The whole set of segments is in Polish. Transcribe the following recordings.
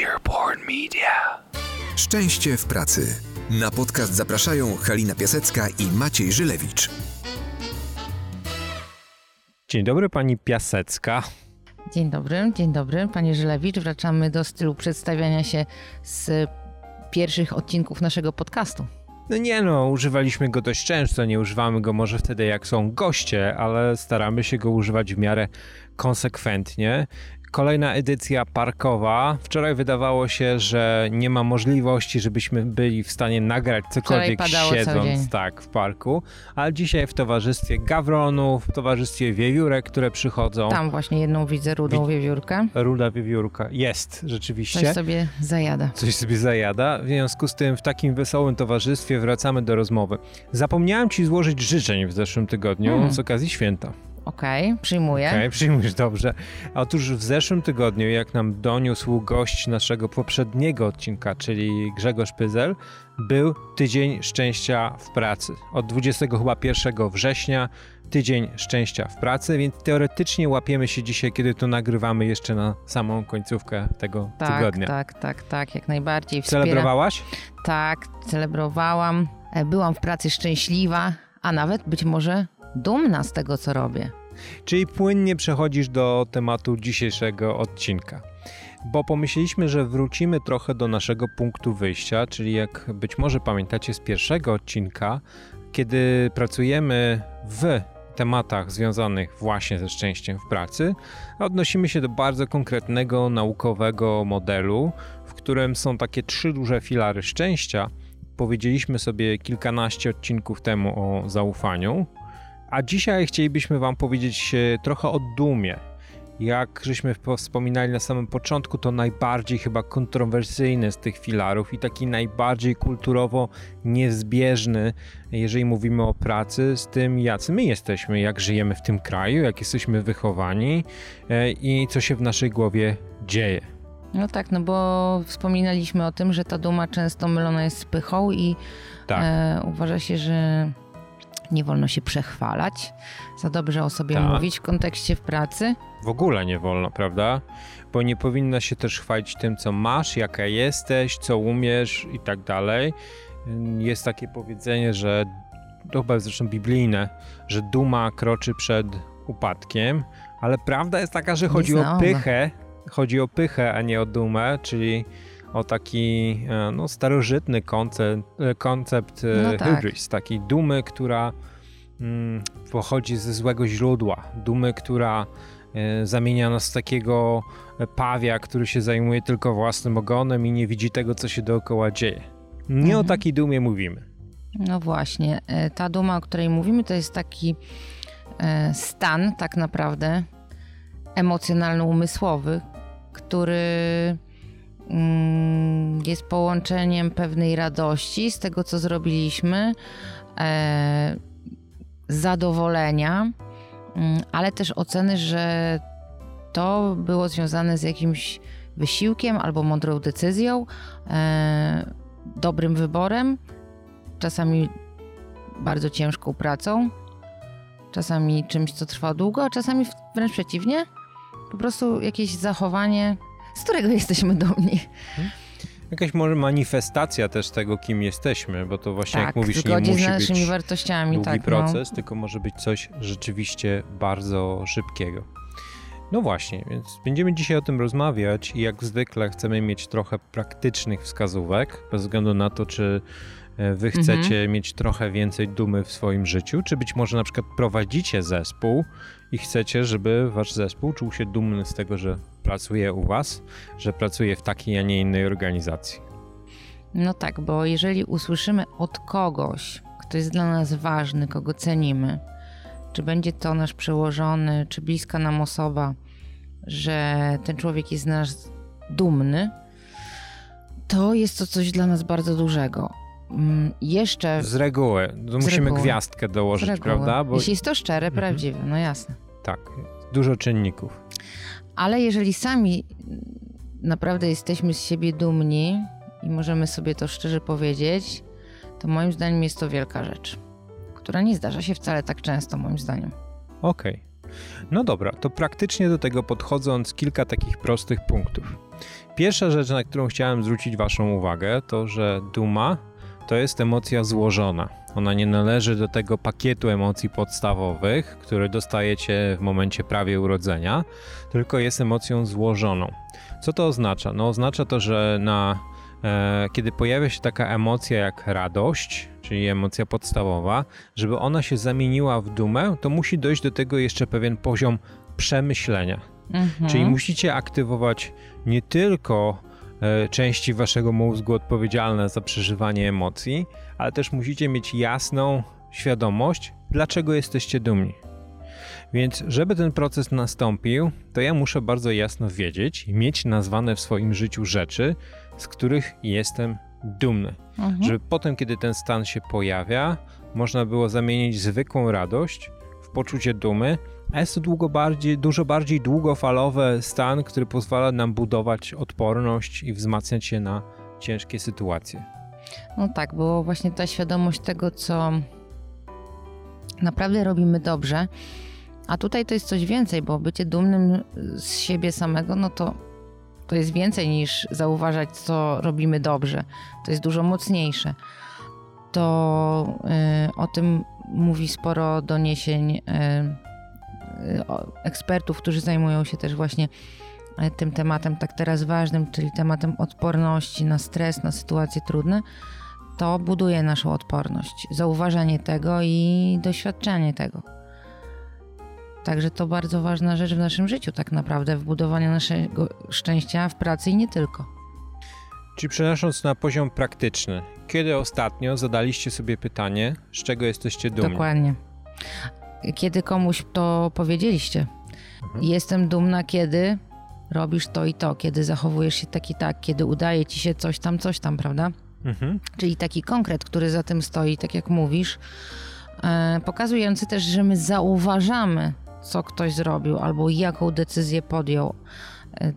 Earborn Media. Szczęście w pracy. Na podcast zapraszają Halina Piasecka i Maciej Żylewicz. Dzień dobry, pani Piasecka. Dzień dobry, dzień dobry, panie Żylewicz. Wracamy do stylu przedstawiania się z pierwszych odcinków naszego podcastu. No nie no, używaliśmy go dość często, nie używamy go może wtedy jak są goście, ale staramy się go używać w miarę konsekwentnie. Kolejna edycja parkowa. Wczoraj wydawało się, że nie ma możliwości, żebyśmy byli w stanie nagrać cokolwiek siedząc tak w parku, ale dzisiaj w towarzystwie gawronów, w towarzystwie wiewiórek, które przychodzą. Tam właśnie jedną widzę rudą wiewiórkę. Ruda wiewiórka. Jest, rzeczywiście. Coś sobie zajada. Coś sobie zajada. W związku z tym w takim wesołym towarzystwie wracamy do rozmowy. Zapomniałem ci złożyć życzeń w zeszłym tygodniu hmm. z okazji święta. Okej, okay, przyjmuję. Okej, okay, przyjmujesz dobrze. Otóż w zeszłym tygodniu, jak nam doniósł gość naszego poprzedniego odcinka, czyli Grzegorz Pyzel, był Tydzień Szczęścia w Pracy. Od 20 chyba 1 września Tydzień Szczęścia w Pracy, więc teoretycznie łapiemy się dzisiaj, kiedy to nagrywamy jeszcze na samą końcówkę tego tak, tygodnia. Tak, tak, tak, jak najbardziej. Wspiera... Celebrowałaś? Tak, celebrowałam. E, byłam w pracy szczęśliwa, a nawet być może dumna z tego, co robię. Czyli płynnie przechodzisz do tematu dzisiejszego odcinka. Bo pomyśleliśmy, że wrócimy trochę do naszego punktu wyjścia, czyli jak być może pamiętacie z pierwszego odcinka, kiedy pracujemy w tematach związanych właśnie ze szczęściem w pracy, odnosimy się do bardzo konkretnego naukowego modelu, w którym są takie trzy duże filary szczęścia. Powiedzieliśmy sobie kilkanaście odcinków temu o zaufaniu, a dzisiaj chcielibyśmy Wam powiedzieć trochę o dumie. Jak żeśmy wspominali na samym początku, to najbardziej chyba kontrowersyjny z tych filarów i taki najbardziej kulturowo niezbieżny, jeżeli mówimy o pracy, z tym, jacy my jesteśmy, jak żyjemy w tym kraju, jak jesteśmy wychowani e, i co się w naszej głowie dzieje. No tak, no bo wspominaliśmy o tym, że ta duma często mylona jest z pychą i tak. e, uważa się, że nie wolno się przechwalać, za dobrze o sobie tak. mówić w kontekście w pracy. W ogóle nie wolno, prawda? Bo nie powinna się też chwalić tym, co masz, jaka jesteś, co umiesz i tak dalej. Jest takie powiedzenie, że to chyba zresztą biblijne, że duma kroczy przed upadkiem, ale prawda jest taka, że chodzi o pychę, chodzi o pychę, a nie o dumę, czyli o taki e, no, starożytny koncept, e, koncept e, no tak. hybris, takiej dumy, która mm, pochodzi ze złego źródła, dumy, która zamienia nas w takiego pawia, który się zajmuje tylko własnym ogonem i nie widzi tego, co się dookoła dzieje. Nie mhm. o takiej dumie mówimy. No właśnie, ta duma, o której mówimy, to jest taki stan tak naprawdę emocjonalno-umysłowy, który jest połączeniem pewnej radości z tego, co zrobiliśmy, e, zadowolenia, mm, ale też oceny, że to było związane z jakimś wysiłkiem albo mądrą decyzją, e, dobrym wyborem, czasami bardzo ciężką pracą, czasami czymś, co trwa długo, a czasami wręcz przeciwnie, po prostu jakieś zachowanie z którego jesteśmy dumni. Jakaś może manifestacja też tego, kim jesteśmy, bo to właśnie tak, jak mówisz, nie musi z naszymi być wartościami, długi tak, no. proces, no. tylko może być coś rzeczywiście bardzo szybkiego. No właśnie, więc będziemy dzisiaj o tym rozmawiać i jak zwykle chcemy mieć trochę praktycznych wskazówek, bez względu na to, czy wy chcecie mhm. mieć trochę więcej dumy w swoim życiu, czy być może na przykład prowadzicie zespół i chcecie, żeby wasz zespół czuł się dumny z tego, że pracuje u was, że pracuje w takiej, a nie innej organizacji. No tak, bo jeżeli usłyszymy od kogoś, kto jest dla nas ważny, kogo cenimy, czy będzie to nasz przełożony, czy bliska nam osoba, że ten człowiek jest z nas dumny, to jest to coś dla nas bardzo dużego. Mm, jeszcze. Z reguły. musimy reguły. gwiazdkę dołożyć, prawda? Bo... Jeśli jest to szczere, mhm. prawdziwe, no jasne. Tak, dużo czynników. Ale jeżeli sami naprawdę jesteśmy z siebie dumni i możemy sobie to szczerze powiedzieć, to moim zdaniem jest to wielka rzecz, która nie zdarza się wcale tak często, moim zdaniem. Okej. Okay. No dobra, to praktycznie do tego podchodząc kilka takich prostych punktów. Pierwsza rzecz, na którą chciałem zwrócić Waszą uwagę, to że duma to jest emocja złożona. Ona nie należy do tego pakietu emocji podstawowych, które dostajecie w momencie prawie urodzenia, tylko jest emocją złożoną. Co to oznacza? No oznacza to, że na, e, kiedy pojawia się taka emocja jak radość, czyli emocja podstawowa, żeby ona się zamieniła w dumę, to musi dojść do tego jeszcze pewien poziom przemyślenia. Mhm. Czyli musicie aktywować nie tylko części waszego mózgu odpowiedzialne za przeżywanie emocji, ale też musicie mieć jasną świadomość, dlaczego jesteście dumni. Więc, żeby ten proces nastąpił, to ja muszę bardzo jasno wiedzieć i mieć nazwane w swoim życiu rzeczy, z których jestem dumny. Mhm. Żeby potem, kiedy ten stan się pojawia, można było zamienić zwykłą radość poczucie dumy, a jest to długo bardziej, dużo bardziej długofalowy stan, który pozwala nam budować odporność i wzmacniać się na ciężkie sytuacje. No tak, było właśnie ta świadomość tego, co naprawdę robimy dobrze. A tutaj to jest coś więcej, bo bycie dumnym z siebie samego, no to to jest więcej niż zauważać, co robimy dobrze. To jest dużo mocniejsze. To y, o tym mówi sporo doniesień y, y, ekspertów, którzy zajmują się też właśnie y, tym tematem tak teraz ważnym, czyli tematem odporności na stres, na sytuacje trudne. To buduje naszą odporność, zauważanie tego i doświadczanie tego. Także to bardzo ważna rzecz w naszym życiu, tak naprawdę, w budowaniu naszego szczęścia w pracy i nie tylko. Czyli przenosząc na poziom praktyczny, kiedy ostatnio zadaliście sobie pytanie, z czego jesteście dumni? Dokładnie. Kiedy komuś to powiedzieliście. Mhm. Jestem dumna, kiedy robisz to i to, kiedy zachowujesz się tak i tak, kiedy udaje ci się coś tam, coś tam, prawda? Mhm. Czyli taki konkret, który za tym stoi, tak jak mówisz, e, pokazujący też, że my zauważamy co ktoś zrobił albo jaką decyzję podjął.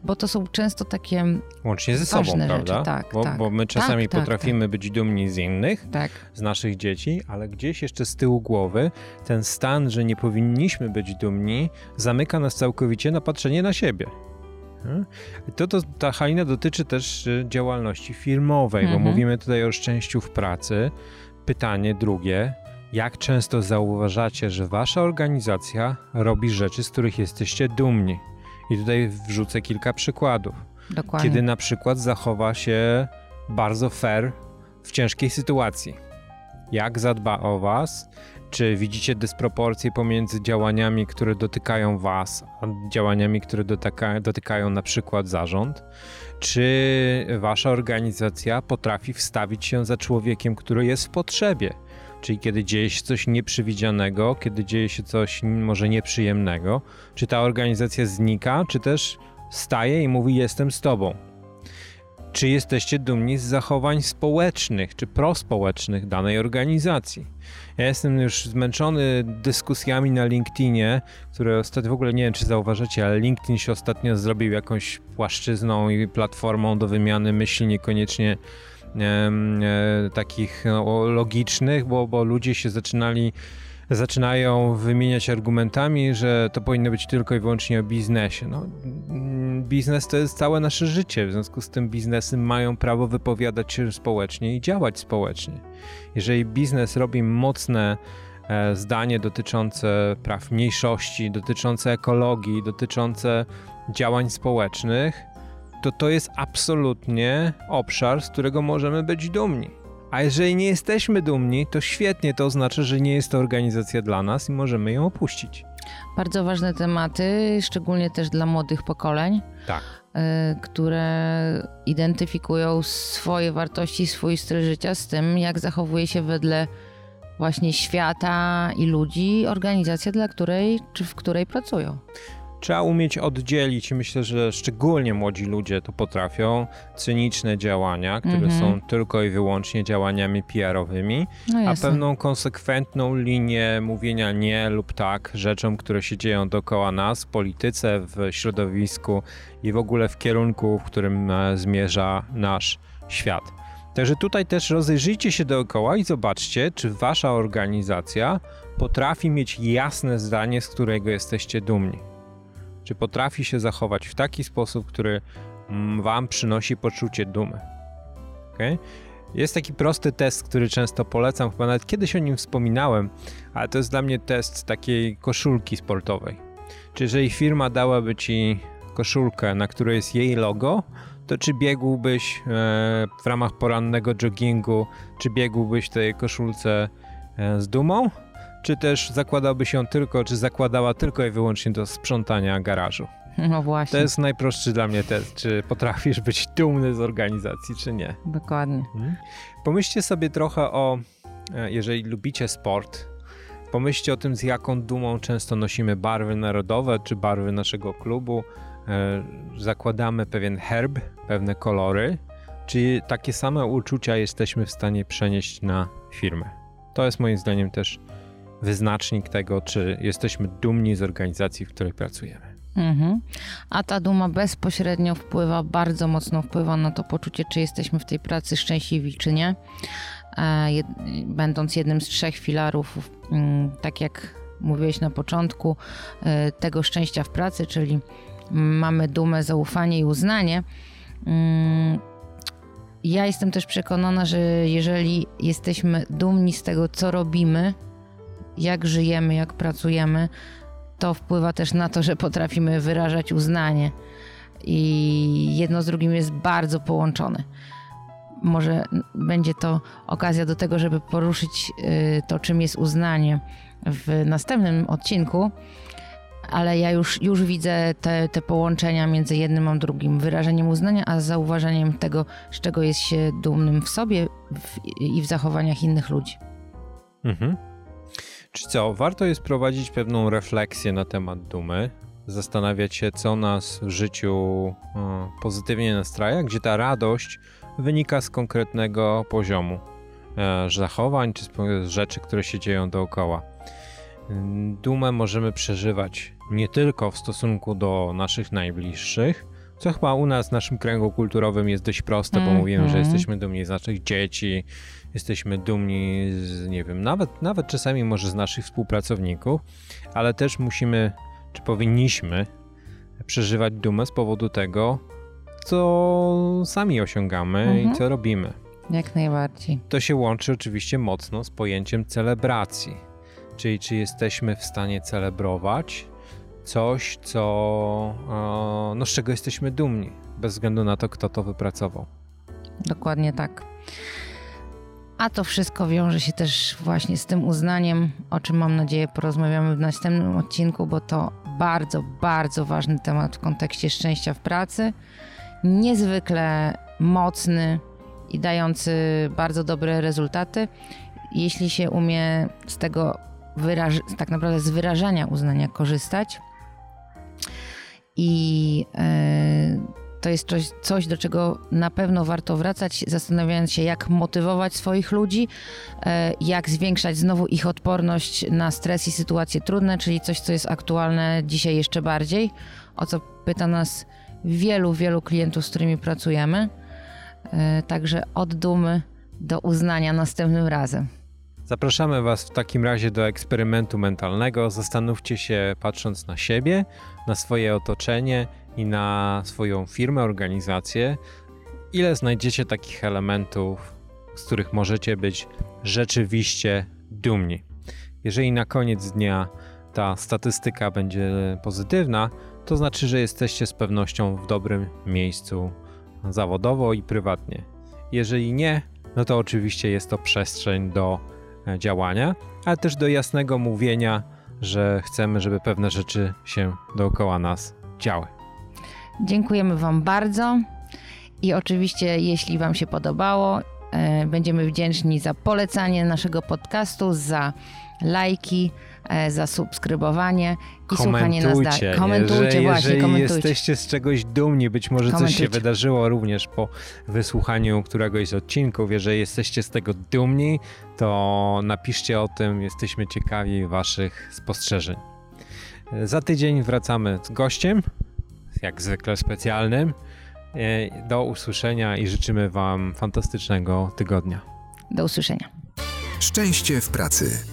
Bo to są często takie. Łącznie ze sobą, prawda? Tak, bo, tak. bo my czasami tak, tak, potrafimy tak. być dumni z innych, tak. z naszych dzieci, ale gdzieś jeszcze z tyłu głowy ten stan, że nie powinniśmy być dumni, zamyka nas całkowicie na patrzenie na siebie. Hmm? To, to ta halina dotyczy też e, działalności firmowej, mhm. bo mówimy tutaj o szczęściu w pracy. Pytanie drugie, jak często zauważacie, że wasza organizacja robi rzeczy, z których jesteście dumni? I tutaj wrzucę kilka przykładów. Dokładnie. Kiedy na przykład zachowa się bardzo fair w ciężkiej sytuacji. Jak zadba o was? Czy widzicie dysproporcje pomiędzy działaniami, które dotykają was, a działaniami, które dotyka, dotykają na przykład zarząd? Czy wasza organizacja potrafi wstawić się za człowiekiem, który jest w potrzebie? Czyli kiedy dzieje się coś nieprzewidzianego, kiedy dzieje się coś może nieprzyjemnego, czy ta organizacja znika, czy też staje i mówi: Jestem z tobą. Czy jesteście dumni z zachowań społecznych czy prospołecznych danej organizacji? Ja jestem już zmęczony dyskusjami na LinkedInie, które ostatnio w ogóle nie wiem, czy zauważacie, ale LinkedIn się ostatnio zrobił jakąś płaszczyzną i platformą do wymiany myśli, niekoniecznie takich no, logicznych, bo, bo ludzie się zaczynali zaczynają wymieniać argumentami, że to powinno być tylko i wyłącznie o biznesie. No, mm, biznes to jest całe nasze życie, w związku z tym biznesy mają prawo wypowiadać się społecznie i działać społecznie. Jeżeli biznes robi mocne e, zdanie dotyczące praw mniejszości, dotyczące ekologii, dotyczące działań społecznych, to to jest absolutnie obszar, z którego możemy być dumni. A jeżeli nie jesteśmy dumni, to świetnie to oznacza, że nie jest to organizacja dla nas i możemy ją opuścić. Bardzo ważne tematy, szczególnie też dla młodych pokoleń. Tak. Y, które identyfikują swoje wartości, swój styl życia z tym, jak zachowuje się wedle właśnie świata i ludzi organizacja, dla której czy w której pracują. Trzeba umieć oddzielić, myślę, że szczególnie młodzi ludzie to potrafią, cyniczne działania, które mm -hmm. są tylko i wyłącznie działaniami PR-owymi, no a pewną konsekwentną linię mówienia nie lub tak rzeczom, które się dzieją dookoła nas, w polityce, w środowisku i w ogóle w kierunku, w którym e, zmierza nasz świat. Także tutaj też rozejrzyjcie się dookoła i zobaczcie, czy wasza organizacja potrafi mieć jasne zdanie, z którego jesteście dumni. Czy potrafi się zachować w taki sposób, który mm, wam przynosi poczucie dumy. Okay? Jest taki prosty test, który często polecam, chyba nawet kiedyś o nim wspominałem, ale to jest dla mnie test takiej koszulki sportowej. Czy jeżeli firma dałaby ci koszulkę, na której jest jej logo, to czy biegłbyś e, w ramach porannego joggingu, czy biegłbyś w tej koszulce e, z dumą, czy też zakładałbyś ją tylko, czy zakładała tylko i wyłącznie do sprzątania garażu? No właśnie. To jest najprostszy dla mnie test, czy potrafisz być dumny z organizacji, czy nie. Dokładnie. Mhm. Pomyślcie sobie trochę o, e, jeżeli lubicie sport, pomyślcie o tym, z jaką dumą często nosimy barwy narodowe, czy barwy naszego klubu, e, zakładamy pewien herb, pewne kolory, czy takie same uczucia jesteśmy w stanie przenieść na firmę. To jest moim zdaniem też wyznacznik tego, czy jesteśmy dumni z organizacji, w której pracujemy. Mhm. A ta duma bezpośrednio wpływa, bardzo mocno wpływa na to poczucie, czy jesteśmy w tej pracy szczęśliwi, czy nie. E, będąc jednym z trzech filarów, mm, tak jak mówiłeś na początku, e, tego szczęścia w pracy, czyli mamy dumę, zaufanie i uznanie. Mm, ja jestem też przekonana, że jeżeli jesteśmy dumni z tego, co robimy, jak żyjemy, jak pracujemy, to wpływa też na to, że potrafimy wyrażać uznanie. I jedno z drugim jest bardzo połączone. Może będzie to okazja do tego, żeby poruszyć y, to, czym jest uznanie w następnym odcinku, ale ja już, już widzę te, te połączenia między jednym a drugim. Wyrażeniem uznania, a zauważeniem tego, z czego jest się dumnym w sobie w, i w zachowaniach innych ludzi. Mhm. Czy co, warto jest prowadzić pewną refleksję na temat dumy, zastanawiać się, co nas w życiu e, pozytywnie nastraja, gdzie ta radość wynika z konkretnego poziomu e, zachowań czy z rzeczy, które się dzieją dookoła. Dumę możemy przeżywać nie tylko w stosunku do naszych najbliższych, co chyba u nas w naszym kręgu kulturowym jest dość proste, bo mm, mówimy, mm. że mhm. jesteśmy dumni z naszych dzieci, jesteśmy dumni z, nie wiem, nawet, nawet czasami może z naszych współpracowników, ale też musimy, czy powinniśmy przeżywać dumę z powodu tego, co sami osiągamy mhm. i co robimy. Jak najbardziej. To się łączy oczywiście mocno z pojęciem celebracji. Czyli czy jesteśmy w stanie celebrować coś, co, no, z czego jesteśmy dumni, bez względu na to, kto to wypracował. Dokładnie tak. A to wszystko wiąże się też właśnie z tym uznaniem, o czym mam nadzieję porozmawiamy w następnym odcinku, bo to bardzo, bardzo ważny temat w kontekście szczęścia w pracy. Niezwykle mocny i dający bardzo dobre rezultaty, jeśli się umie z tego wyraż- tak naprawdę z wyrażania uznania korzystać. I yy, to jest coś, coś, do czego na pewno warto wracać, zastanawiając się, jak motywować swoich ludzi, e, jak zwiększać znowu ich odporność na stres i sytuacje trudne, czyli coś, co jest aktualne dzisiaj jeszcze bardziej, o co pyta nas wielu, wielu klientów, z którymi pracujemy. E, także od dumy do uznania następnym razem. Zapraszamy Was w takim razie do eksperymentu mentalnego. Zastanówcie się, patrząc na siebie, na swoje otoczenie i na swoją firmę, organizację, ile znajdziecie takich elementów, z których możecie być rzeczywiście dumni. Jeżeli na koniec dnia ta statystyka będzie pozytywna, to znaczy, że jesteście z pewnością w dobrym miejscu zawodowo i prywatnie. Jeżeli nie, no to oczywiście jest to przestrzeń do działania, ale też do jasnego mówienia, że chcemy, żeby pewne rzeczy się dookoła nas działy. Dziękujemy Wam bardzo i oczywiście, jeśli Wam się podobało, e, będziemy wdzięczni za polecanie naszego podcastu, za lajki, e, za subskrybowanie i słuchanie nas dalej. Komentujcie, jeżeli, właśnie, jeżeli komentujcie. jesteście z czegoś dumni, być może coś się wydarzyło również po wysłuchaniu któregoś z odcinków. Jeżeli jesteście z tego dumni, to napiszcie o tym, jesteśmy ciekawi Waszych spostrzeżeń. Za tydzień wracamy z gościem jak zwykle specjalnym. E, do usłyszenia i życzymy Wam fantastycznego tygodnia. Do usłyszenia. Szczęście w pracy.